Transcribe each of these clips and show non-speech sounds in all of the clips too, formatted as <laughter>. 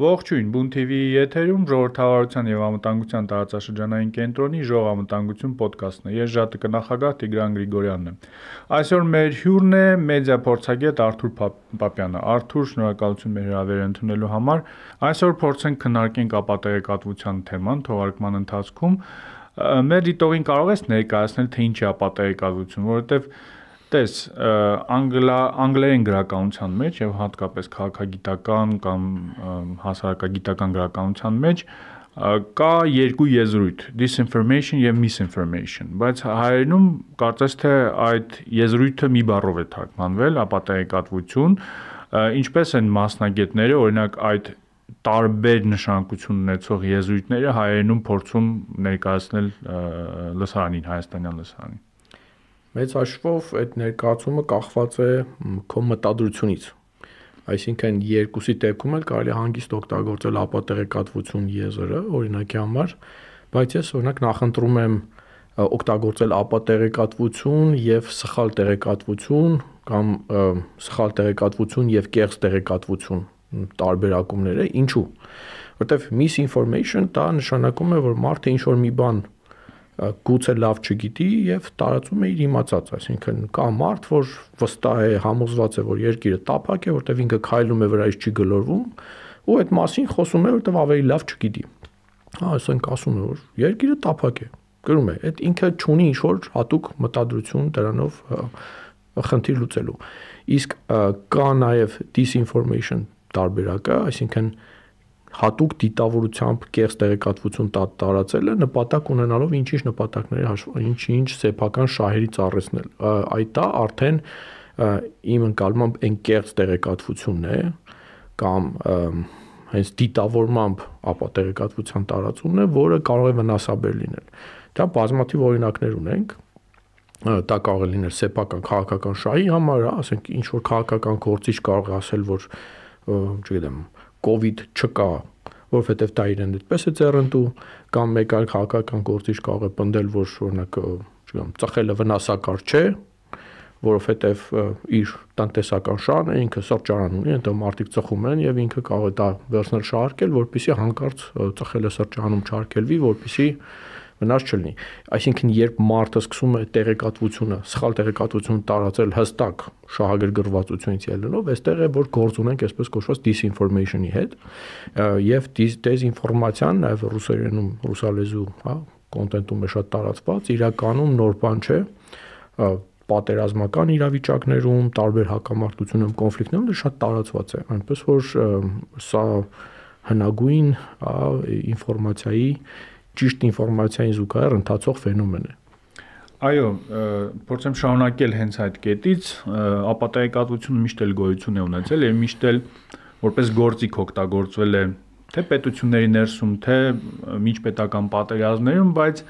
Ողջույն, Բուն TV-ի եթերում ժողովրդավարության եւ անվտանգության տարածաշրջանային կենտրոնի ժող անվտանգություն ոդկասթն է։ Ես ԺԱՏԿ նախագահ Տիգրան Գրիգորյանն եմ։ Այսօր մեր հյուրն է մեդիա փորձագետ Արթուր Պապյանը։ Արթուր, շնորհակալություն մեր հրավերը ընդունելու համար։ Այսօր փորձենք քննարկենք ապատեղեկատվության թեման թողարկման ընթացքում։ Մեր դիտողին կարող ես ներկայացնել թե ինչ է ապատեղեկատվություն, որովհետեւ տես անգլա անգլերեն գրականության մեջ եւ հատկապես քաղաքագիտական կամ հասարակագիտական գրականության մեջ կա երկու եզրույթ՝ disinformation եւ misinformation, բայց հայերենում կարծես թե այդ եզրույթը մի բառով է թարգմանվել՝ ապատեգատվություն, ինչպես են մասնագետները օրինակ այդ տարբեր նշանակություն ունեցող եզրույթները հայերենում փորձում ներկայացնել լսարանին, հայաստանյան լսարանին մեծ հաշվով այդ ներկայացումը կախված է քո մտադրությունից։ Այսինքն երկուսի դեպքում էլ կարելի հանգիստ օգտագործել ապատեղեկատվություն եզրը օրինակի համար, բայց ես օրինակ նախընտրում եմ օգտագործել ապատեղեկատվություն եւ սխալ տեղեկատվություն կամ սխալ տեղեկատվություն եւ կեղծ տեղեկատվություն տարբերակումները ինչու որտեվ misinformation դա նշանակում է որ մարդը ինչ որ մի բան գուցե լավ չգիտի եւ տարածում է իր իմացած, այսինքն կա մարդ, որ վստահ է, համոզված է, որ երկիրը տափակ է, որտեվ ինքը քայլում է վրայից չի գլորվում, ու այդ մասին խոսում է, որտեվ ավելի լավ չգիտի։ Հա, ասենք ասում է, որ երկիրը տափակ է։ Գրում է, այդ ինքը ճունի ինչ որ հատուկ մտադրություն դրանով խնդիր լուծելու։ Իսկ կա նաև disinformation տարբերակը, այսինքն հատուկ դիտավորությամբ կեղծ տեղեկատվություն տարածելը նպատակ ունենալով ինչ-ինչ նպատակների ինչ-ինչ սեփական շահերի ծառեցնել։ Այդ դա արդեն իմ ընկալմամբ այն կեղծ տեղեկատվությունն է կամ հենց դիտավորմամբ ապա տեղեկատվության տարածումն է, որը կարող է վնասաբեր լինել։ Դա բազմաթիվ օրինակներ ունենք դա կարող է լինել սեփական քաղաքական շահի համար, ասենք ինչ որ քաղաքական գործիչ կարող է ասել, որ չգիտեմ, COVID չկա, որովհետև դա իրեն այդպես է ձեռնտու, կամ մեկ այլ քաղաքական գործիչ կարող է պնդել, որ օրինակ, չգիտեմ, ծխելը վնասակար չէ, որովհետև իր տնտեսական շահն է, ինքը սրճարան ունի, այնտեղ մարդիկ ծխում են եւ ինքը կարող է դա վերցնել շահարկել, որpիսի հանկարծ ծխելը սրճարանում չարկելվի, որpիսի վնաս չլինի։ Այսինքն երբ մարդը սկսում է տեղեկատվությունը, սխալ տեղեկատվություն տարածել հստակ շահագրգռվածությունից ելնելով, այստեղ է որ գործ ունենք այսպես կոչված disinformation-ի հետ, եւ դեզինֆորմացիան նաեւ ռուսերենում ռուսալեզու, հա, կոնտենտում է շատ տարածված, իրականում նոր բան չէ պատերազմական իրավիճակներում, տարբեր հակամարտությունում, կոնֆլիկտներում դա շատ տարածված է, այնպես որ սա հնագույն ինֆորմացիայի ճիշտ ինֆորմացիային զուգահեռ ընթացող ֆենոմեն է։ Այո, փորձեմ շարունակել հենց այդ կետից, ապատայեկատվությունը միշտ էլ գոյություն է ունեցել եւ միշտ էլ որպես գործիք օգտագործվել է թե պետությունների ներսում, թե միջպետական պատերազմներում, բայց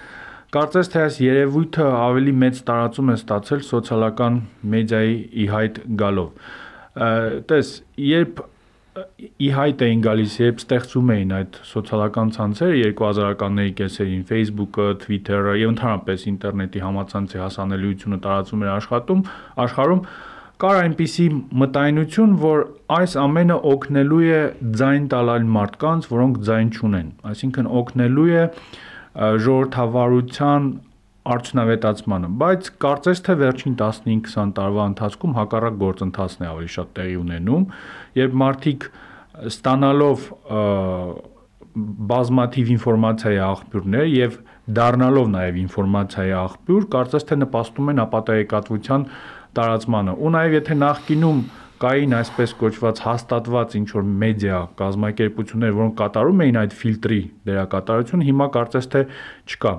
Կարծես թե այս երևույթը ավելի մեծ տարածում է ստացել սոցիալական մեդիայի իհայտ գալով։ Տես, երբ իհայտ էին գալիս, երբ ստեղծում էին այդ սոցիալական ցանցերը 2000-ականների կեսերին Facebook-ը, Twitter-ը եւ ընդհանրապես ինտերնետի համացանցի հասանելիությունը տարածում էր աշխատում, աշխարհում կար այնպիսի մտայնություն, որ այս ամենը օգնելու է ձայն տալ այլ մարդկանց, որոնք ձայն չունեն։ Այսինքն օգնելու է ժողովրդավարության արդյունավետացմանը, բայց կարծես թե վերջին 15-20 տարվա ընթացքում հակառակ գործընթացն է ավելի շատ տեղի ունենում, երբ մարդիկ ստանալով բազմաթիվ ինֆորմացիայի աղբյուրներ եւ դառնալով նաեւ ինֆորմացիայի աղբյուր, կարծես թե նպաստում են ապատեգատվության տարածմանը։ Ու նաեւ եթե նախկինում կային այսպես կոչված հաստատված ինչ որ մեդիա կազմակերպություններ, որոնք կատարում էին այդ ֆիլտրի դերակատարություն, հիմա կարծես թե չկա։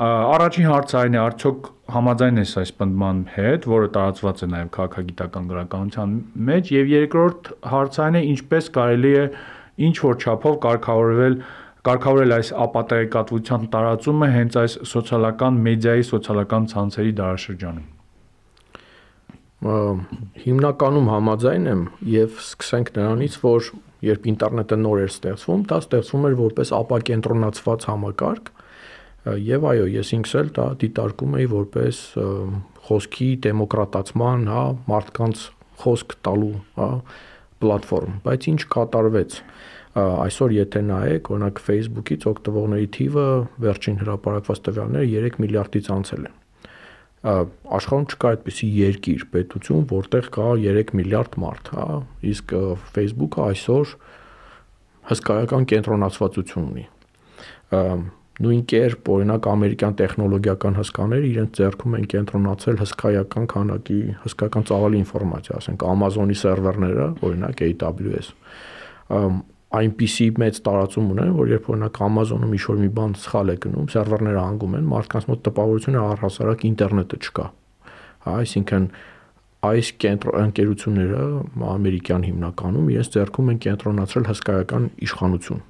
Առաջին հարցը այն է, արդյոք համաձայն ես այս պնդման հետ, որը տարածված է նաև քաղաքագիտական գրականության մեջ, եւ երկրորդ հարցը այն է, ինչպես կարելի է ինչ որ չափով կարգավորվել կարգավորել այս ապատեգատվության տարածումը հենց այս սոցիալական մեդիայի սոցիալական ցանցերի դարաշրջանում հիմնականում համաձայն եմ եւ սկսենք նրանից, որ երբ ինտերնետը նոր էր ստեղծվում, դա ստեղծվում էր որպես ապակենտրոնացված համակարգ եւ այո, ես ինքս էլ դա դիտարկում էի որպես խոսքի դեմոկրատացման, հա, մարդկանց խոսք տալու, հա, պլատֆորմ, բայց ինչ կատարվեց Այսօր եթե նայեք, օրինակ Facebook-ից օգտվողների թիվը վերջին հրապարակված տվյալները 3 միլիարդից անցել է աշխարհում չկա այդպիսի երկիր, պետություն, որտեղ կա 3 միլիարդ մարդ, հա, իսկ Facebook-ը այսօր հսկայական կենտրոնացվածություն ունի նույն կերպ օրինակ ամերիկյան տեխնոլոգիական հսկաները իրենց ձեռքում են կենտրոնացել հսկայական քանակի հսկայական ծավալի ինֆորմացիա, ասենք Amazon-ի սերվերները, օրինակ AWS այնպիսի մեծ տարածում ունեն, որ երբ օրինակ Amazon-ում ինչ-որ մի բան սխալ է գնում, սերվերները հանգում են, մարդկանց մոտ տպավորություն է առհասարակ ինտերնետը չկա։ Հա, այսինքն այս կենտրոնանկերությունները ամերիկյան հիմնականում իրենց ձեռքում են կենտրոնացրել հսկայական իշխանություն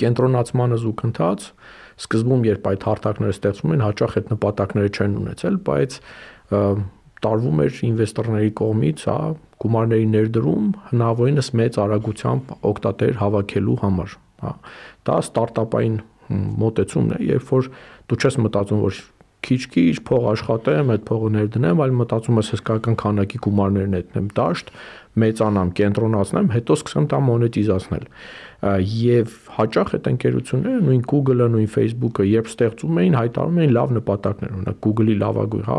կենտրոնացմանը զուգընթաց սկզբում երբ այդ հարթակները ստեղծվում են հաճախ այդ նպատակները չեն ունեցել բայց տարվում էր ինվեստորների կողմից, հա, գումարների ներդրում հնարավորինս մեծ արագությամբ օգտատեր հավաքելու համար, հա։ Դա ստարտափային մոտեցումն է, երբ որ դու չես մտածում, որ քիչ-քիչ փող աշխատեմ, այդ փողը ներդնեմ, այլ մտածում ես հսկայական քանակի գումարներ ներդնեմ դաշտ, մեծանամ, կենտրոնացնեմ, հետո սկսեմ դա մոնետիզացնել եւ հաճախ այդ ընկերությունները նույն Google-ը, նույն Facebook-ը երբ ստեղծում էին, հայտարարում էին լավ նպատակներ, օրինակ Google-ի լավագույն, հա,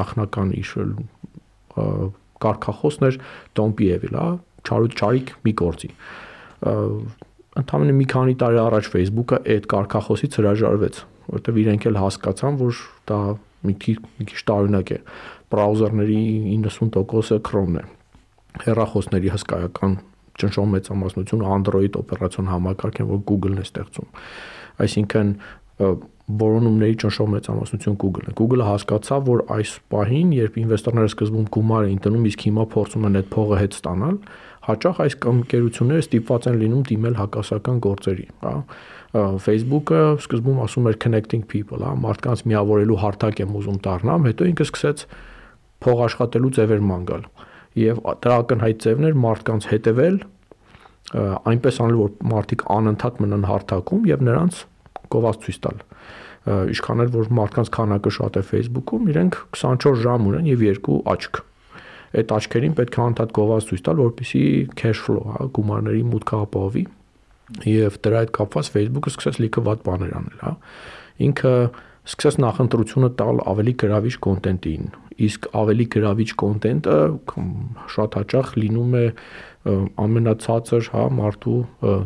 նախնական իշել կարկախոսն էր Don't be evil, հա, չարու չարիք մի գործի ընդամենը մի քանի տարի առաջ Facebook-ը այդ կարկախոսից հրաժարվեց, որովհետև իրենք էլ հասկացան, որ դա մի քիչ մի քիչ տարօրինակ է։ Բրաուզերների 90%-ը Chrome-ն է։ Հեռախոսների հսկայական ճնշող մեծամասնություն Android օպերացիոն համակարգ են, որ Google-ն է ստեղծում։ Այսինքն որոնումների ճնշող մեծամասնություն Google-ն է։ Google-ը հասկացավ, որ այս պահին, երբ ինվեստորները սկզբում գումար էին տնում, իսկ հիմա փորձում են այդ փողը հետ ստանալ, հաճախ այս կամկերությունները ստիպված են լինում դիմել հակասական գործերի, հա։ Facebook-ը սկզբում ասում էր connecting people, հա, մարդկանց միավորելու հարթակ եմ ուզում դառնամ, հետո ինքը սկսեց փող աշխատելու ձևեր ման գալ եւ դրա ակնհայտ ձևներ մարդկանց հետևել այնպես անել որ մարդիկ անընդհատ մնան հարթակում եւ նրանց գովաց ցույց տալ ինչքան էլ որ մարդկանց քանակը շատ է Facebook-ում իրենք 24 ժամ ունեն եւ երկու աչք այդ աչքերին պետք է անընդհատ գովաց ցույց տալ որպեսզի cash flow հա գումարների մուտքը ապահովի եւ դրա հետ կապված Facebook-ը սկսեց լիքը վատ բաներ անել հա ինքը սկսեց նախընտրությունը տալ ավելի գրավիչ կոնտենտին իսկ ավելի գրավիչ կոնտենտը շատ հաճախ լինում է ամենացածր, հա, մարդու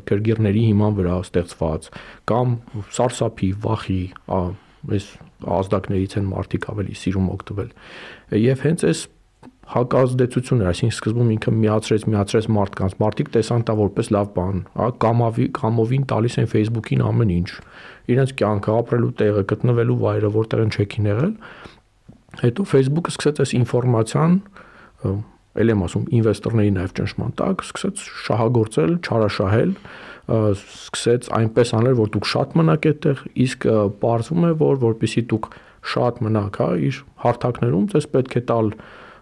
գրգիրների հիման վրա ստեղծված կամ սարսափի, վախի, այս ազդակներից են մարդիկ ավելի սիրում օգտվել։ Եվ հենց այս հակազդեցություններ, այսինքն սկզբում ինքը միացրեց, միացրեց մարդկանց, մարդիկ տեսան դա որպես լավ բան, հա, կամավի, կամովին տալիս են Facebook-ին ամեն ինչ։ Իրենց կյանքը ապրելու տեղը, գտնվելու վայրը, որտեղ են չեքին եղել, Հետո Facebook-ը սկսեց այս ինֆորմացիան ել եմ ասում ինվեստորների նաև ճնշման տակ սկսեց շահագործել, չարաշահել, սկսեց այնպես անել, որ դուք շատ մնաք այդտեղ, իսկ ողջում է, որ որpիսի դուք շատ մնաք, հա, իր հարթակներում ձեզ պետք է տալ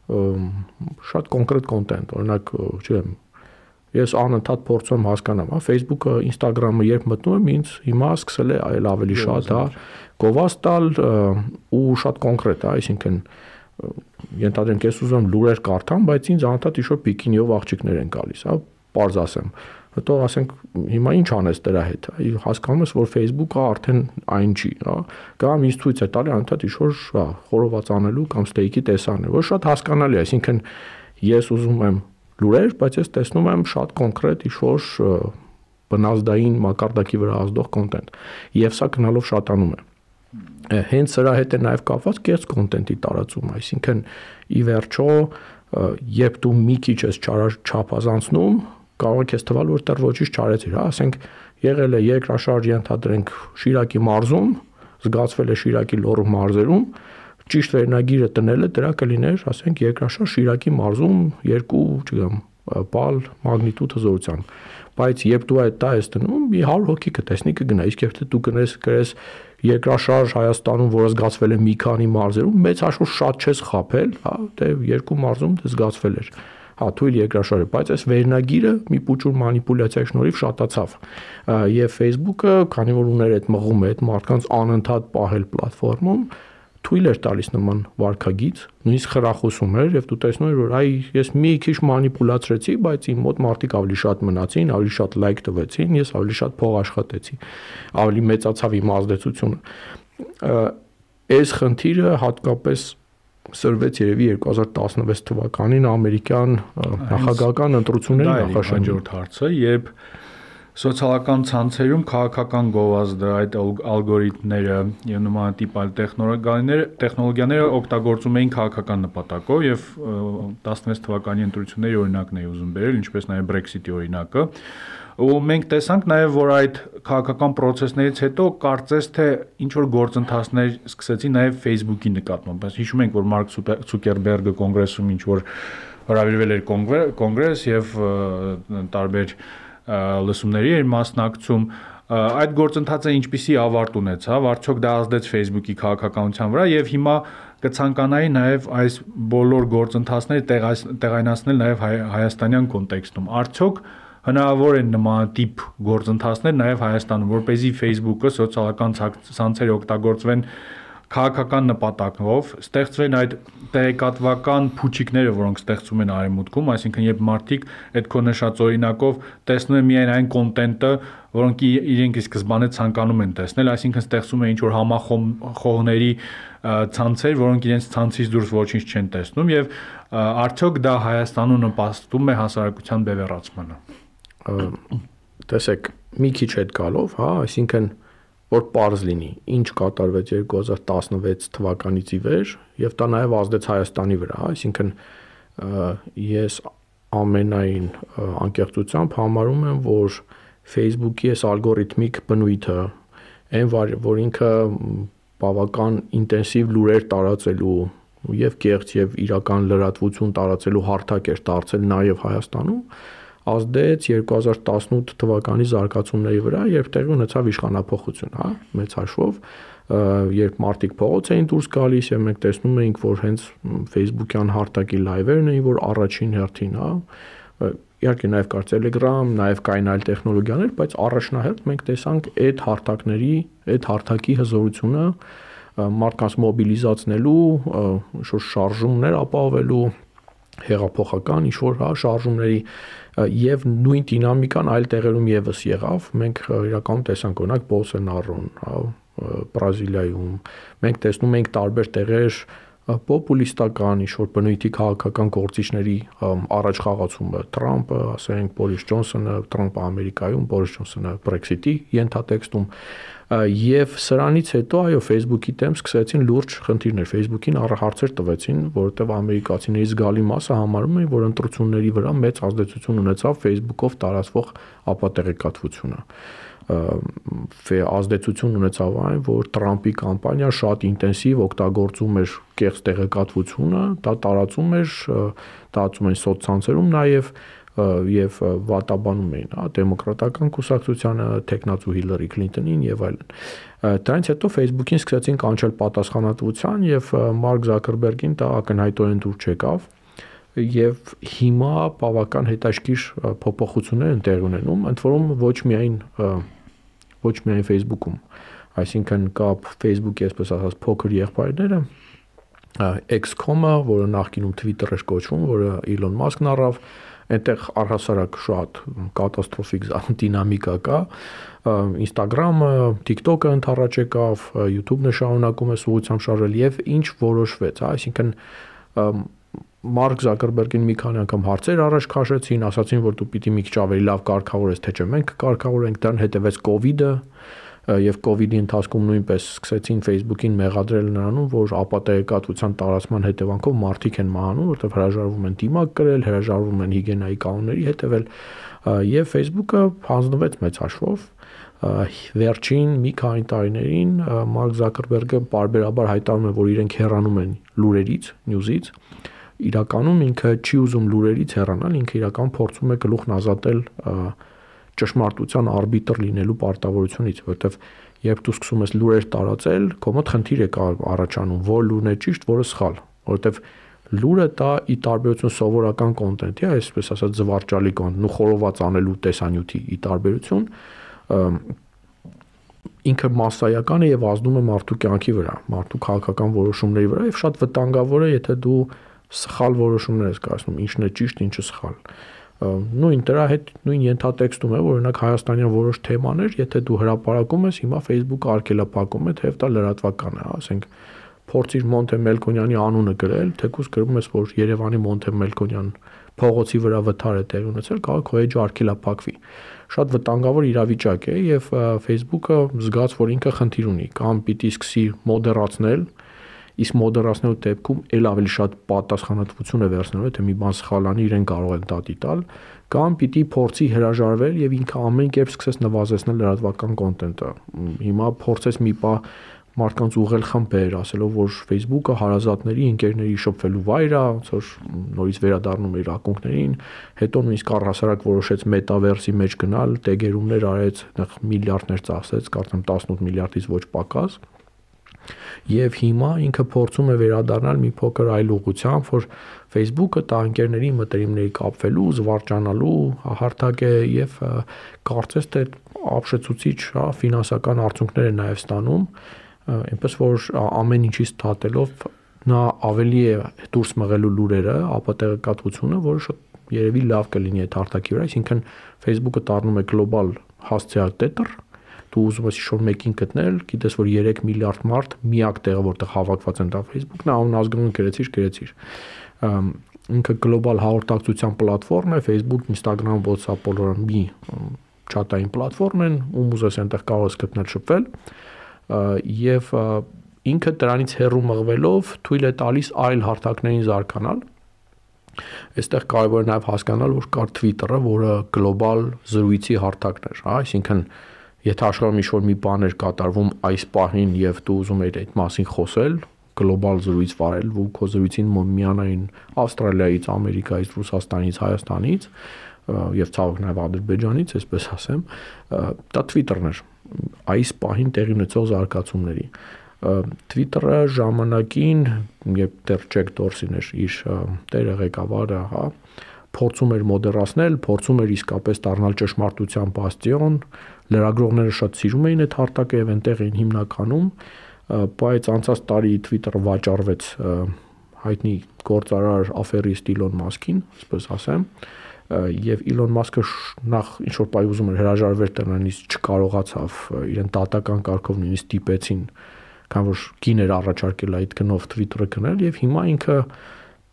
շատ կոնկրետ կոնտենտ, օրինակ, չգիտեմ, ես անընդհատ փորձում հասկանամ, հա, Facebook-ը, Instagram-ը երբ մտնում եմ, ինձ հիմա սկսել է այլ ավելի շատ, հա, գովաս տալ ու շատ կոնկրետ, հա, այսինքն ենթադրենք ես ուզում լուրեր կարդամ, բայց ինձ անընդհատ իշոր բիկինիով աղջիկներ են գալիս, հա, པարզ ասեմ։ Հետո ասենք հիմա ինչ անես դրա հետ, հա, հասկանում ես, որ Facebook-ը արդեն այն չի, հա, կամ ինձ ցույց է տալի անընդհատ իշոր, հա, խորոված անելու կամ ստեյքի տեսանել, որ շատ հասկանալի է, այսինքն ես ուզում եմ լուրեր, բայց ես տեսնում եմ շատ կոնկրետ ինչ-որ բնազդային մակարդակի վրա ազդող կոնտենտ։ Եվ սա գնալով շատանում է։ Հենց սրա հետ է նաև կապված կերտ կոնտենտի տարածումը, այսինքն ի վերջո երբ դու մի քիչ ես չափազանցնում, կարող է քեզ թվալ, որ դեռ ոչինչ չարեցիր, հա, ասենք եղել է երկրաշարժ ենթադրենք Շիրակի մարզում, զգացվել է Շիրակի լոռու մարզերում, ճիշտ վերնագիրը տնելը դրա կլիներ, ասենք երկրաշարժ Շիրակի մարզում 2, չգիտեմ, բալ մագնիտուդ հզորությամբ։ Բայց երբ դու այդ դա ես տնում, մի 100 հոգի կտեսնի կգնա, իսկ երբ դու կնես գրես երկրաշարժ Հայաստանում, որը զգացվել է մի քանի մարզերում, մեծ հաշվով շատ չես խափել, հա, դե երկու մարզում դե զգացվել էր հա թույլ երկրաշարժը, բայց այս վերնագիրը մի փոքր մանիպուլյացիայի շնորհիվ շատացավ։ Եվ Facebook-ը, քանի որ ուներ այդ մղումը, այդ մարդկանց անընդհատ պահել պլատֆորմում, թույլ էր տալիս նման վարկագիծ, նույնիսկ խրախուսում էր եւ դու տեսնում ես որ այ ես մի քիչ մանիպուլացրեցի, բայց իմ մոտ մարդիկ ավելի շատ մնացին, ավելի շատ լայք տվեցին, ես ավելի շատ փող աշխատեցի։ Ավելի մեծացավ իմ ազդեցությունը։ Այս խնդիրը հատկապես սրվեց երևի 2016 թվականին ամերիկյան նախագահական ընտրությունների նախաշրջորդ հարցը, երբ սոցիալական ցանցերում քաղաքական գովազդը, այդ ալգորիթմները եւ նման տիպ այլ տեխնոլոգիաները, տեխնոլոգիաները օգտագործում էին քաղաքական նպատակով եւ 16 թվականի ընտրությունների օրինակն էի ուզում բերել, ինչպես նաեւ Brexit-ի օրինակը ու մենք տեսանք նաև որ այդ քաղաքական process-ներից հետո կարծես թե ինչ որ գործընթացներ սկսեցին նաև Facebook-ի նկատմամբ։ Բայց հիշում ենք որ Մարկ Ցուկերբերգը կոնգրեսում ինչ որ հրավիրվել էր կոնգրես եւ տարբեր լսումների էր մասնակցում այդ գործընթացը ինչպիսի ավարտ ունեցավ, արդյոք դա ազդեց Facebook-ի քաղաքականության վրա եւ հիմա կցանկանայի նաև այս բոլոր գործընթացները տեղայնացնել նաև հայաստանյան կոնտեքստում։ Արդյոք հնարավոր են նմանատիպ գործընթացներ նաև Հայաստանում, որ เป զի Facebook-ը սոցիալական ցանցերը օգտագործվեն քաղաքական նպատակով, ստեղծվեն այդ տեղեկատվական փուչիկները, որոնք ստեղծում են արևմուտքում, այսինքն երբ մարդիկ այդ քո նշած օրինակով տեսնում են միայն այն կոնտենտը, որոնք իրենք ի սկզբանե ցանկանում են տեսնել, այսինքն ստեղծում է ինչ որ համախոհների ցանցեր, որոնք իրենց ցանցից դուրս ոչինչ չեն տեսնում եւ արդյոք դա Հայաստանում նպաստում է հասարակության բևեռացմանը տեսեք մի քիչ հետ գալով, հա, այսինքն որ པարզ լինի, ինչ կատարվեց 2016 թվականից ի վեր եւ դա նաեւ ազդեց Հայաստանի վրա, հա, այսինքն ես ամենայն անկեղծությամբ համարում եմ, որ Facebook-ի այս ալգորիթմիկ բնույթը, այն որ ինքը բավական ինտենսիվ լուրեր տարածելու եւ կեղծ եւ իրական լրատվություն տարածելու հարթակ էր դարձել նաեւ Հայաստանում, ազդեց 2018 թվականի զարգացումների վրա, երբ տեղի ունեցավ իշխանապողություն, հա, մեծ հաշվով, երբ մարտիկ փողոց էին դուրս գալիս եւ մենք տեսնում էինք, որ հենց Facebook-յան հարթակի լայվերն էին, որ առաջին հերթին, հա, իհարկե նաև կար Telegram, նաև կային այլ տեխնոլոգիաներ, բայց առաջնահերթ մենք տեսանք այդ հարթակների, այդ հարթակի հզորությունը մարդկանց մոբիլիզացնելու, շարժումներ ապահովելու հեղափոխական ինչ որ հա շարժումների եւ նույն դինամիկան այլ տեղերում եւս եղավ։ Մենք իրականում տեսանք օրինակ Բոլսոնարոն, հա, Բրազիլիայում։ Մենք տեսնում ենք տարբեր տեղեր պոպուլիստական ինչ-որ բնույթի քաղաքական գործիչների առաջ խաղացումը Թրամփը, ասենք Բորիս Ջոնսոնը, Թրամփը Ամերիկայում, Բորիս Ջոնսոնը Brexit-ի ենթատեքստում եւ սրանից հետո այո Facebook-ի դեմ սկսեցին լուրջ խնդիրներ Facebook-ին առհարցեր տվեցին, որովհետեւ ամերիկացիների զգալի մասը համարում էին, որ ընտրությունների վրա մեծ ազդեցություն ունեցավ Facebook-ով տարածվող ապատեղեկատվությունը ազդեցություն ունեցավ այն, որ Տրամպի կամպանիա շատ ինտենսիվ օգտագործում էր կեղծ տեղեկատվությունը, դա տարածում էր, տարածում են սոցցանցերում նաև եւ վատաբանում էին, հա, դեմոկրատական կուսակցությանը, տեխնացու Հիլարի Քլինտոնին եւ այլն։ Դրանից հետո Facebook-ին սկսեցին կանչել պատասխանատվության եւ Մարկ Զաքերբերգին դա ակնհայտորեն դուր չեկավ եւ հիմա բավական հետաքրքիր փոփոխություններ են տեղ ունենում, ընդ որում ոչ միայն ոչ միայն Facebook-ում, այսինքն կա Facebook-ի այսպես ասած փոքր եղբայրները, X.com-ը, որը նախկինում Twitter էր կոչվում, որը Elon Musk-ն առավ, այնտեղ առհասարակ շատ կատաստրոֆիկ դինամիկա կա Instagram-ը, TikTok-ը ընդառաջ եկավ, YouTube-ն է շարունակում է սուղությամբ շարժել եւ ինչ որոշվեց, հա, այսինքն Մարկ Զակերբերգին մի քանի անգամ հարցեր առաջ քաշեցին, ասացին, որ դու պիտի մի քիչ ավելի լավ կարգավորես, թե չէ մենք կարգավորենք, դրան հետևեց կ ូវ իդը, եւ կ ូវ իդի ընթացքում նույնպես սկսեցին Facebook-ին մեղադրել նրանում, որ ապատեգատության տարածման հետևանքով մարդիկ են մահանում, որտեղ հրաժարվում են դիմակ կրել, հրաժարվում են հիգիենայի կանոնների հետևել եւ Facebook-ը հանձնվեց մեծ հաշվով վերջին մի քանի տարիներին Մարկ Զակերբերգը բարբերաբար հայտարարում է, որ իրենք հեռանում են լուրերից, նյուզից, իրականում ինքը չի ուզում լուրերից հեռանալ, ինքը իրական փորձում է գլուխն ազատել ճշմարտության արբիտր լինելու պարտավորությունից, որովհետև երբ դու սկսում ես լուրեր տարածել, քո մոտ խնդիր է առաջանում, որ լուրն է ճիշտ, որը սխալ, որովհետև լուրը դա ի տարբերություն սովորական կոնտենտի, այսպես ասած զվարճալի կոնտենտ, ու խորոված անելու տեսանյութի ի տարբերություն ինքը massայական է եւ ազդում է մարդու կյանքի վրա, մարդու քաղաքական որոշումների վրա եւ շատ վտանգավոր է, եթե դու սխալ որոշումներ ես կայացնում, ինչն է ճիշտ, ինչը սխալ նույն դրա հետ նույն ենթատեքստում է, օրինակ հայաստանյան որոշ թեմաներ, եթե դու հրապարակում ես, հիմա Facebook-ը արկելափակում է, թեև դա լրատվական է, ասենք փորձիր Մոնտե Մելկոնյանի անունը գրել, թեկուզ գրում ես, որ Երևանի Մոնտե Մելկոնյան փողոցի վրա վթար է տեղի ունեցել, կարող քո էջը արկելափակվի։ Շատ վտանգավոր իրավիճակ է եւ Facebook-ը զգաց, որ ինքը խնդիր ունի, կամ պիտի սկսի մոդերացնել, իսկ մոդերացնելու դեպքում ել ավելի շատ պատասխանատվություն է վերցնելու, թե մի բան սխալանի իրեն կարող են դատի տալ, կամ պիտի փորձի հրաժարվել եւ ինքը ամեն կերպ սկսես նվազեցնել լրատվական կոնտենտը։ Հիմա փորձես մի պա մարդկանց ուղղել խմբեր, ասելով որ Facebook-ը հարազատների, ընկերների շփվելու վայր է, ոնց որ նորից վերադառնում է իր ակունքներին, հետո նույնիսկ առհասարակ որոշեց մետավերսի մեջ գնալ, տեգերումներ արեց, նախ միլիարդներ ծախսեց, կարծեմ 18 միլիարդից ոչ պակաս եւ հիմա ինքը փորձում է վերադառնալ մի փոքր այլ ուղղությամբ, որ Facebook-ը տա ընկերների մտերիմների կապվելու, զվարճանալու հարթակ է եւ կարծես թե ապշեցուցիչ, հա, ֆինանսական արդյունքներ է նաեւ ստանում, այնպես որ ամեն ինչից դատելով նա ավելի է դուրս մղելու լուրերը, ապատեղեկատվությունը, որը շատ երևի լավ կլինի այդ հարթակի վրա, այսինքն Facebook-ը դառնում է գլոբալ հասցեալ տետր, դու ուզում ես ինչ-որ մեկին գտնել, գիտես որ 3 միլիարդ մարդ միակ տեղը որտեղ հավաքված են դա Facebook-ն, անուն ազգանուն գրեցիր, գրեցիր։ Ինքը գլոբալ հաղորդակցության պլատֆորմ է, Facebook, Instagram, WhatsApp բոլորը մի չաթային պլատֆորմ են, ում ուզես այնտեղ կարող ես գտնել շփվել եւ ինքը դրանից հեռու մղվելով թույլ է տալիս այլ հարթակներին զարգանալ Այստեղ կարևոր է նաև հասկանալ, որ կար Twitter-ը, որը գլոբալ զրույցի հարթակն էր, հա, այսինքն Եթե աշխարհում ինչ-որ մի բան էր կատարվում այս պահին եւ դու ուզում ես այդ մասին խոսել, գլոբալ զրույց վարել, ու քո զրույցին միանային Ավստրալիայից, Ամերիկայից, Ռուսաստանից, Հայաստանից եւ ցավոք նաեւ Ադրբեջանից, այսպես ասեմ, դա Twitter-ն էր այս պահին տեղի ունեցող զարգացումների Twitter-ը ժամանակին, երբ դեռ Jack Dorsey-ն էր իր տերը ղեկավարը, հա, փորձում էր մոդերացնել, փորձում էր իսկապես դառնալ ճշմարտության բաստիոն, լրագրողները շատ սիրում էին այդ հարթակը եւ այնտեղ էին հիմնականում, բայց անցած տարի Twitter-ը վաճառվեց հայտնի գործարար աֆերիստ Իլոն Մասկին, այսպես ասեմ, եւ Իլոն Մասկը նախ ինչ որ բայ ուզում էր հրաժարվել տնանից չկարողացավ իրեն տատական կարգով նույնիսկ տիպեցին քան որ կին էր առաջարկել այդ գնով Twitter-ը գնել եւ հիմա ինքը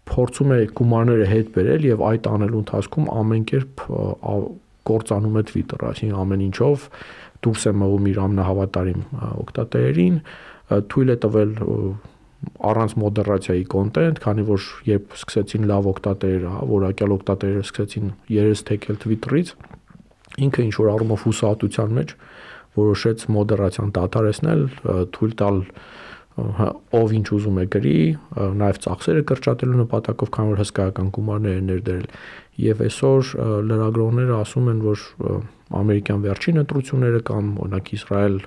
փորձում է գումարները հետ բերել եւ այդ անելու ընթացքում ամեն կերպ կործանում է Twitter-ը, այսինքն ամեն ինչով դուրս է մղում իր ամնահավատարիմ օկտատերերին, թույլ է տվել առանց մոդերացիայի կոնտենտ, քանի որ երբ սկսեցին լավ օկտատերերը, հա, որակյալ օկտատերերը սկսեցին երես թեքել Twitter-ից, ինքը ինչ որ առումով հուսահատության մեջ որոշեց մոդերացիան դադարեցնել, թույլ տալ հա, ով ինչ ուզում է գրի, նաև ծախսերը կրճատելու նպատակով, քանի որ հսկայական գումարներ են ներդրել եւ այսօր լրագրողները ասում են, որ ամերիկյան վերջին ընտրությունները կամ օրինակ Իսրայել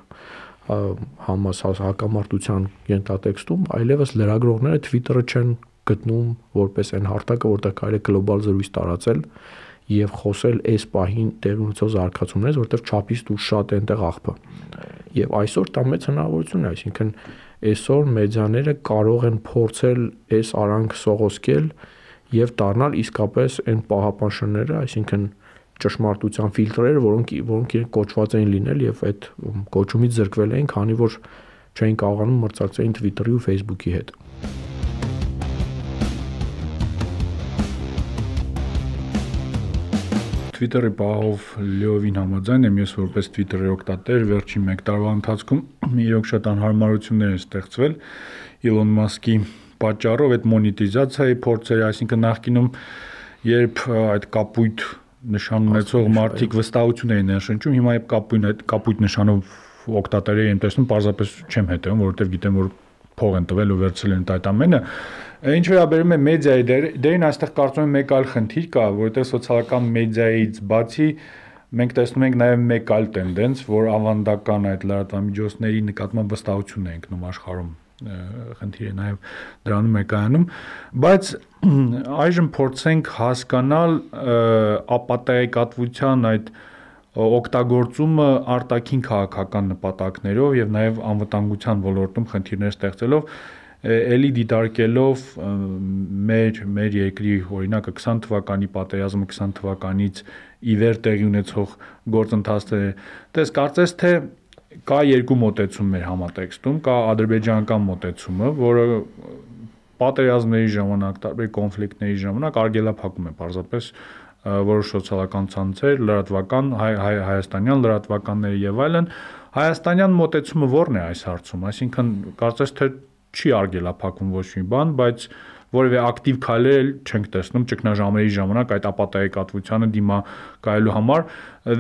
համաս հակամարտության ենթատեքստում այլևս լրագրողները Twitter-ը չեն գտնում որպես այն հարթակը, որտեղ կարելի է գլոբալ զրույց տարածել եւ խոսել այս պահին տեղ ունեցող զարգացումներից, որտեղ չափից դուրս շատ է այնտեղ աղբը։ Եվ այսօր դա մեծ հնարավորություն է, այսինքն այսօր մեդիաները կարող են փորձել այս արանք սողոսկել եւ դառնալ իսկապես այն պահապանշները, այսինքն ճշմարտության ֆիլտրերը, որոնք որոնք իրենք կոչված էին լինել եւ այդ կոչումից զրկվել էին, քանի որ չէին կարողանում մրցակցել Twitter-ի ու Facebook-ի հետ։ Twitter-ի բաղով լիովին համաձայն եմ ես որպես Twitter-ի օգտատեր վերջին 1 տարվա ընթացքում իրոք շատ անհարմարություններ են ստեղծվել Elon Musk-ի պատճառով այդ մոնետիզացիայի փորձերը, այսինքն նախկինում երբ այդ կապույտ նշան ունեցող մարդիկ վստահություն էին ներշնչում, հիմա երբ կապույտ այդ կապույտ նշանով օկտատերերի են տեսնում, parzapes չեմ հետևում, որովհետև գիտեմ որ փող են տվել ու վերցրել են այդ ամենը։ Ինչ վերաբերում է մեդիայի դերին, այստեղ կարծում եմ մեկ այլ խնդիր կա, որովհետև սոցիալական մեդիայից բացի մենք տեսնում ենք նաև մեկ այլ տենդենց, որ ավանդական այդ լրատվամիջոցների նկատմամբ վստահություն է ընկնում աշխարհում խնդիր է նաև դրանում է կայանում, բայց <clears throat> այժմ փորձենք հասկանալ ապատեգատվության այդ օգտագործումը արտաքին քաղաքական նպատակներով եւ նաեւ անվտանգության ոլորտում խնդիրներ ստեղծելով էլի դիտարկելով մեր մեր երկրի օրինակը 20 թվականի պատերազմը 20 թվականից ի վեր տեղի ունեցող գործընթացները դες կարծես թե կա երկու մոտեցում մեր համատեքստում կա ադրբեջանական մոտեցումը որը պատերազմների ժամանակ տարբեր կոնֆլիկտների ժամանակ արգելափակում է պարզապես որոշ սոցիալական ցանցեր, լրատվական հայ, հայ հայաստանյան լրատվականները եւ այլն, հայաստանյան մոտեցումը ո՞րն է այս հարցում, այսինքն կարծես թե չի արգելափակում ոչ մի բան, բայց որևէ ակտիվ քայլեր չենք տեսնում ճգնաժամերի ժամանակ այդ ապատայեկատվությանը դիմակայելու համար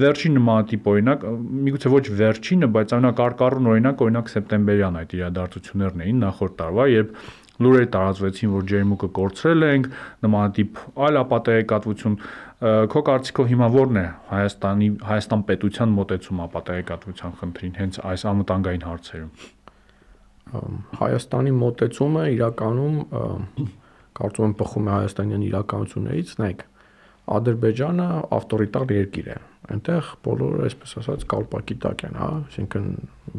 վերջին նմանատիպ օրինակ միգուցե ոչ վերջինը բայց ամենակարկառուն օրինակ օրինակ սեպտեմբերյան այդ իրադարձություններն էին նախորդ տարվա երբ լուրեր տարածվեցին, որ ջերմուկը կորցրել ենք, նմանատիպ այլ ապատեգատվություն քո կարծիքով հիմա ո՞րն է Հայաստանի Հայաստան պետության մոտեցում ապատեգատվության խնդրին հենց այս անվտանգային հարցերում։ Հայաստանի մոտեցումը իրականում կարծում եմ բխում է հայաստանյան իրականություններից, նայեք, Ադրբեջանը ավտորիտար երկիր է։ Այնտեղ բոլորը, այսպես ասած, կալպակի տակ են, հա, այսինքն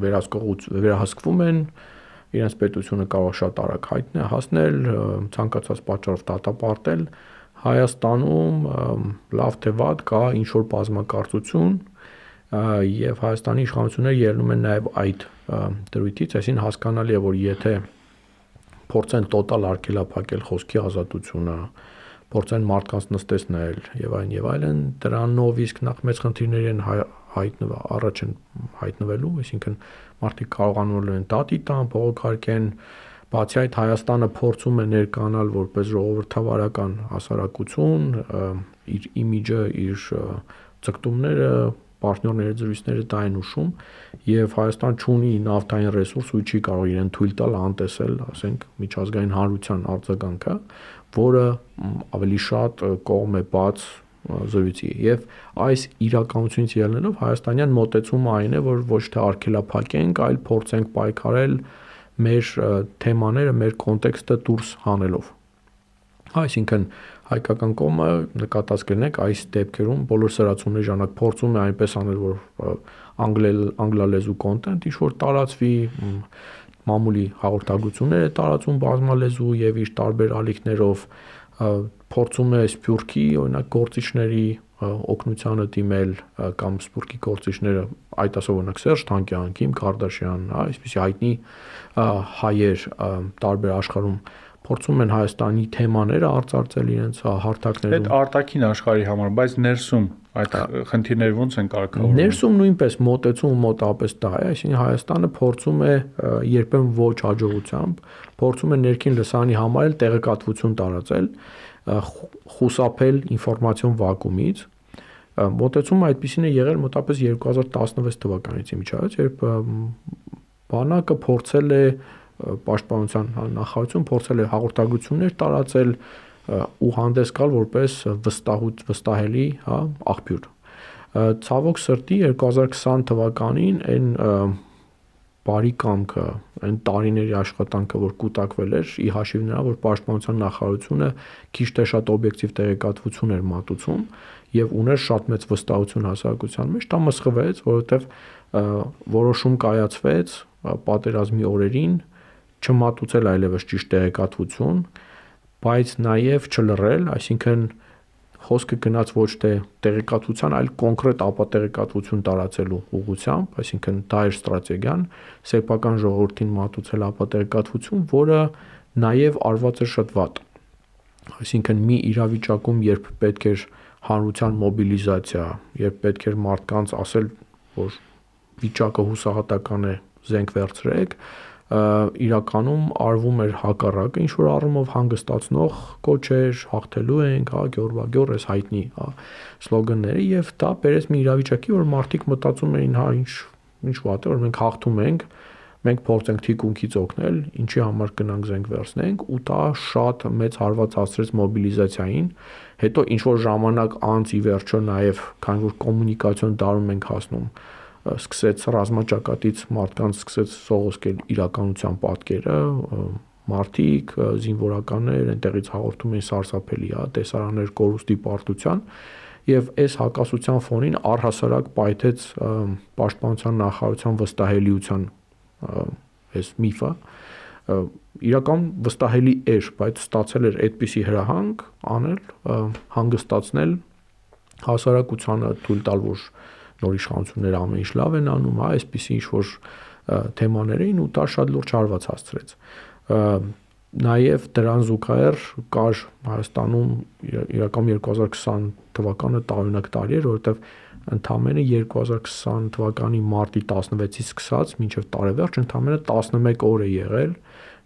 վերահսկողուց վերահսկվում են, իրենց պետությունը կարող շատ արագ հայտնի հասնել, ցանկացած պատճառով դատապարտել, Հայաստանում լավ թե վատ կա ինչ որ բազմակարծություն եւ Հայաստանի իշխանությունները ելնում են նաեւ այդ դրույթից, այսին հասկանալի է, որ եթե փորձեն տոտալ արգելափակել խոսքի ազատությունը, փորձեն մարդկանց նստեցնել եւ այն եւ այլն, դրանով իսկ նախ մեծ խնդիրներ են հայտնվա առաջ են հայտնվելու, այսինքն մարդիկ կարողանում են դատի տան, բողոքարկեն, Բացի այդ Հայաստանը փորձում է ներկանալ որպես ժողովրդավարական հասարակություն, իր իմիջը, իր ցկտումները, պարտներների զրույցները դա են ուշում եւ Հայաստան ունի նավթային ռեսուրս ու չի կարող իրեն թույլ տալ անտեսել, ասենք, միջազգային հանրության արձագանքը, որը ավելի շատ կողմ է բաց զրույցի եւ այս իրականությունից ելնելով հայաստանյան մոտեցումը այն է որ ոչ թե արգելափակենք այլ փորձենք պայքարել մեր թեմաները, մեր կոնտեքստը դուրս հանելով։ Այսինքն հայկական կողմը նկատած կլինեք այս դեպքերում բոլոր սրացումների ժամանակ փորձում է այնպես անել, որ անգլել անգլալեզու կոնտենտ ինչ որ տարածվի, մամուլի հաղորդագրություններ է տարածում բազմալեզու եւ իր տարբեր ալիքներով փորձում է սփյուռքի օրինակ գործիչների օգնությանը դիմել կամ սփյուռքի գործիչները այդ ասով օրինակ Սերժ Թանկյան, Կիմ Կարդաշյան, այսպեսի հայտնի հայեր տարբեր աշխարհում փորձում են Հայաստանի թեմաները արծարծել իրենց հարթակներում։ Այդ արտաքին աշխարհի համար, բայց ներսում այդ խնդիրները ո՞նց են կարգավորվում։ Ներսում նույնպես մոտեցում մոտապես դա է, այսինքն Հայաստանը փորձում է երբեմն ոչ հաջողությամբ, փորձում է ներքին լսանի համար էլ տեղեկատվություն տարածել, խուսափել ինֆորմացիոն վակուումից, մոտեցումը այդպեսին է եղել մոտապես 2016 թվականից իմիջայից, երբ բանակը փորձել է պաշտպանության նախարարություն փորձել է հաղորդագրություններ տարածել ու հանդես գալ որպես վստահուց վստահելի, հա, աղբյուր։ Ցավոք սրտի 2020 թվականին այն բարի կամքը, այն տարիների աշխատանքը, որ կուտակվել էր, ի հաշիվ նրա, որ պաշտպանության նախարարությունը քիչ թե շատ օբյեկտիվ տեղեկատվություն էր մատուցում եւ ուներ շատ մեծ վստահություն հասարակության մեջ, դա մսխվեց, որովհետեւ որոշում կայացվեց պատերազմի օրերին չմատուցել այլևս ճիշտ տեղեկատվություն, բայց նաև չլռել, այսինքն խոսքը գնաց ոչ թե տեղեկատվության, այլ կոնկրետ ապատեղեկատվություն տարածելու ուղղությամբ, այսինքն դա էր ստրատեգիան, սեփական ժողովրդին մատուցել ապատեղեկատվություն, որը նաև արված էր շատ վատ։ Այսինքն մի իրավիճակում, երբ պետք էր հանրության մոբիլիզացիա, երբ պետք էր մարդկանց ասել, որ վիճակը հուսահատական է, զենք վերցրեք, իրականում արվում էր հակառակը, ինչ որ առումով հանգստացնող կոչեր, հաղթելու ենք, հա, գյորվագյոր էս հայտնի, հա, սլոգանները եւ դա բերեց մի իրավիճակի, որ մարդիկ մտածում էին, հա, ինչ ինչ վատ է, որ մենք հաղթում ենք, մենք փորձենք թիկունքից օգնել, ինչի համար կնանք զենք վերցնենք ու դա շատ մեծ հարված հասցրեց մոբիլիզացիային։ Հետո ինչ որ ժամանակ անց ի վերջո նաև քանի որ կոմունիկացիոն դարում ենք հասնում, սկսեց ռազմաճակատից մարդկանց սկսեց սողոսկել իրականության պատկերը, մարդիկ, զինվորականներ այնտեղից հաղորդում էին սարսափելի, հա, տեսարաններ կորուստի պարտության եւ այս հակասության ֆոնին առհասարակ պայթեց պաշտպանության նախարարության վստահելիության այս միֆը իրական վստահելի էր, բայց ստացել էր այդպիսի հրահանգ անել, հանգստացնել հասարակությանը թույլ տալ, որ նոր իշխանությունները ամեն ինչ լավ են անում, հա, այսպիսի ինչ որ թեմաներ էին ու դա շատ լուրջ հարված հասցրեց նաև դրան զուգահեռ կար Հայաստանում իրական 2020 թվականը տարօրինակ տարի էր, որովհետև ընդամենը 2020 թվականի մարտի 16-ից սկսած մինչև տարեվերջ ընդամենը 11 օր է եղել,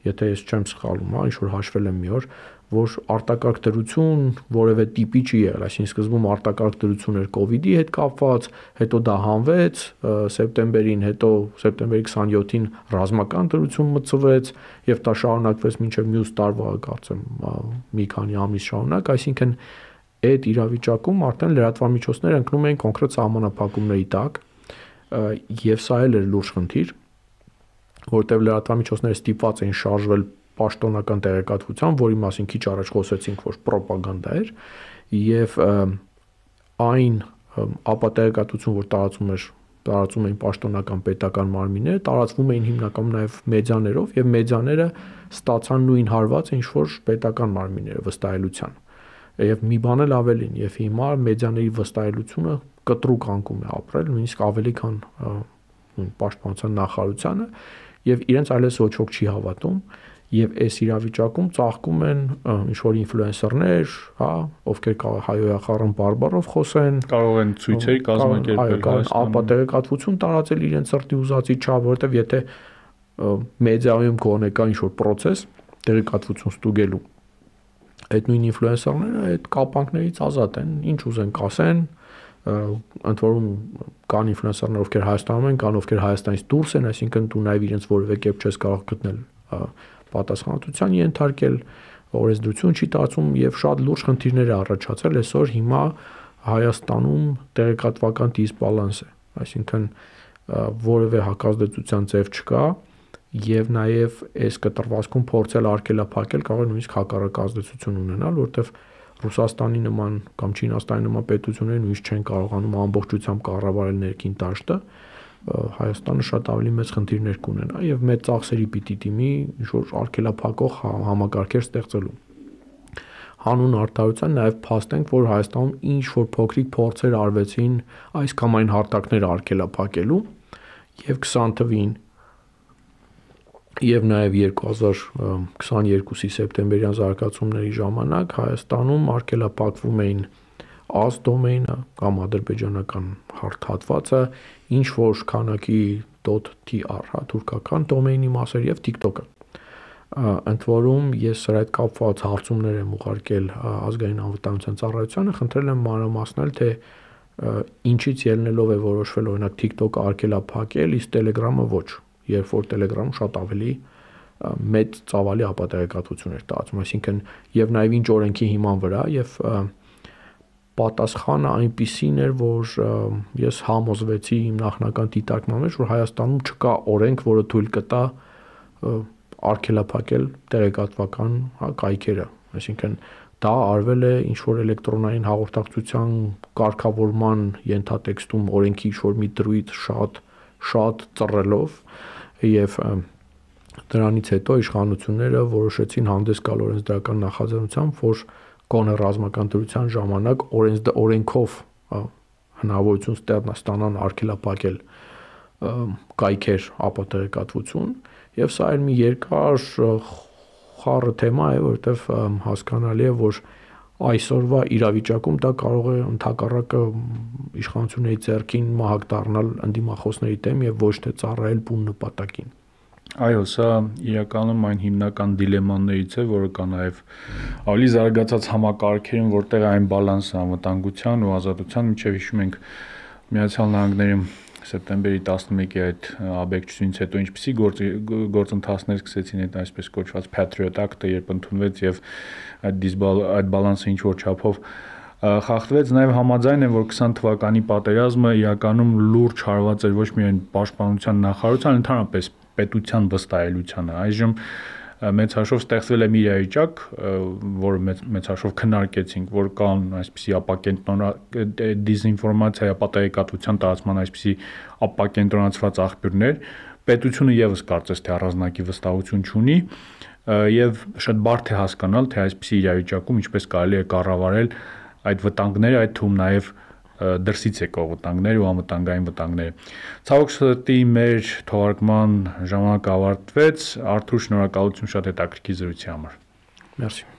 եթե ես չեմ սխալվում, հա, ինչ որ հաշվել եմ մի օր, որ արտակարգ դրություն որևէ տիպի չի եղել, այսինքն սկզբում արտակարգ դրություն էր կ ូវ իդի հետ կապված, հետո դա հանվեց սեպտեմբերին, հետո սեպտեմբերի 27-ին ռազմական դրություն մցվեց եւ դա շարունակվեց մինչեւ մյուս տարվա, կարծեմ, մի քանի ամիս շարունակ, այսինքն այդ իրավիճակում արդեն լրատվամիջոցները ընկնում էին կոնկրետ սահմանափակումների տակ եւ սա էլ էր լուրջ խնդիր որտեղ լրատվամիջոցները ստիպված էին շարժվել պաշտոնական տեղեկատվության, որի մասին քիչ առաջ խոսեցինք, որ ռոպագանդա էր, եւ այն ապատեղեկատվություն, որ տարածում էր տարածում էին պաշտոնական պետական մարմինները, տարածվում էին հիմնականում նաև մեդիաներով եւ մեդիաները ստացան նույն հարվածը, ինչ որ պետական մարմինները վստահելիության։ Եվ մի բան էլ ավելին, եւ հիմա մեդիաների վստահելիությունը կտրուկ անկում է ապրել, նույնիսկ ավելի քան պաշտպանության նախարարությանը եւ իրենց այլևս ոչ ոք չի հավատում եւ այս իրավիճակում ծաղկում են ինչ որ ինֆլուենսերներ, հա, ովքեր կարող հայոյախառն բարբարով խոսեն, կարող են ցույցեր կազմակերպել, կարող են ապատեղեկատվություն տարածել իրենց սրտի ուզածի չափ, որովհետեւ եթե մեդիայում կողնե կա ինչ որ process տեղեկատվություն ստուգելու այդ նույն ինֆլուենսերները այդ կապանքներից ազատ են, ինչ ուզեն կասեն, ընդ որում կան ինֆլուենսերներ, ովքեր Հայաստանում են, կան ովքեր Հայաստանից դուրս են, այսինքն դու նաև իրենց որևէ կերպ չես կարող գտնել պատասխանատվության ենթարկել, օրենսդրություն չի տարածում եւ շատ լուրջ խնդիրներ է առաջացել այսօր հիմա Հայաստանում տեղեկատվական դիսբալանս է, այսինքն որևէ հակազդեցության ձև չկա եւ նաեւ այս կտրվածքում փորձել արկելափակել կարող է նույնիսկ հակառակ ազդեցություն ունենալ, որտեվ Ռուսաստանի նման կամ Չինաստանի նման պետությունները նույնիսկ չեն կարողանում ամբողջությամբ կառավարել ներքին դաշտը, Հայաստանը շատ ավելի մեծ խնդիրներ կունենա եւ մեծ ծախսերի պիտի դիմի ինչ որ արկելափակող համակարգեր ստեղծելու հանուն արտահայտության նաև փաստենք, որ Հայաստանում ինչ որ փոքրիկ փորձեր արվեցին այս կամ այն հարտակներ արկելափակելու եւ 20 թվին եւ նաեւ 2022-ի սեպտեմբերյան զարգացումների ժամանակ Հայաստանում արկելափակվում էին AS դոմեյնը կամ ադրբեջանական հարթ հատվածը, ինչ որ քանակի .tr, հա, թուրքական դոմեյնի մասեր եւ TikTok-ը։ Ընդ որում ես սրա հետ կապված հարցումներ եմ ուղարկել ազգային անվտանգության ծառայությանը, խնդրել եմ մանրամասնել, թե ինչից ելնելով է որոշվել օրինակ TikTok-ը արկելափակել, իսկ Telegram-ը ոչ, երբ որ Telegram-ը շատ ավելի մեծ ծավալի ապատեղեկատվություն էր տարածում, այսինքն եւ նաեւ ինչ օրենքի հիման վրա եւ և պատասխանը այնպիսին էր, որ ես համոզվեցի իմ նախնական դիտարկման մեջ, որ Հայաստանում չկա օրենք, որը թույլ կտա արգելափակել տեղեկատվական հա, կայքերը, այսինքն դա արվել է ինչ որ էլեկտրոնային հաղորդակցության կարգավորման ենթատեքստում օրենքի ինչ որ մի դրույթ շատ շատ ծռելով եւ դրանից հետո իշխանությունները որոշեցին հանդես գալ օրենսդրական նախաձեռնությամբ, որ կոնը ռազմական դրության ժամանակ օրենս օրենքով հնարավորություն ստանան արգելափակել կայքեր ապատեղեկատվություն եւ սա էլ մի երկար խառը թեմա է որովհետեւ հասկանալի է որ այսօրվա իրավիճակում դա կարող է ընդհակառակը իշխանությունների ձեռքին մահակ դառնալ ընդդիմախոսների դեմ եւ ոչ թե ծառայել բուն նպատակին Այո, սա իրականում այն հիմնական դիլեմաներից է, որը կա նաև ավելի զարգացած համակարգերում, որտեղ այն բալանսը անվտանգության ու ազատության միջև հիշում ենք Միացյալ Նահանգներում սեպտեմբերի 11-ի այդ աբեկչությունից հետո ինչպիսի գործ գործընթացներ սկսեցին այդ այսպես կոչված Patriot Act-ը, երբ ընդունվեց եւ այդ դիսբալ այդ բալանսը ինչ որ չափով խախտվեց նաև համաձայն եմ որ 20 թվականի պատերազմը իրականում լուրջ հարված էր ոչ միայն պաշտպանության նախարարության, ընդհանրապես պետության վստահելիությանը։ Այժմ մեծ հաշվով ստեղծվել է մի իրավիճակ, որը մեծ մեծ հաշվով քննարկեցինք, որ կան այսպիսի ապակենտրոնա դիզինֆորմացիա, ապատեգատվության տարածման այսպիսի ապակենտրոնացված աղբյուրներ, պետությունը եւս կարծես թե առանձնակի վստահություն չունի եւ շատ բարդ է հասկանալ, թե այսպիսի իրավիճակում ինչպես կարելի է կառավարել այդ վտանգները, այդ թվում նաեւ դրսից եկող վտանգներ ու անվտանգային վտանգները։ Ցավոք սրտի մեր թողարկման ժամանակը ավարտվեց։ Արթուր շնորհակալություն շատ հետաքրքիր զրույցի համար։ Մերսի։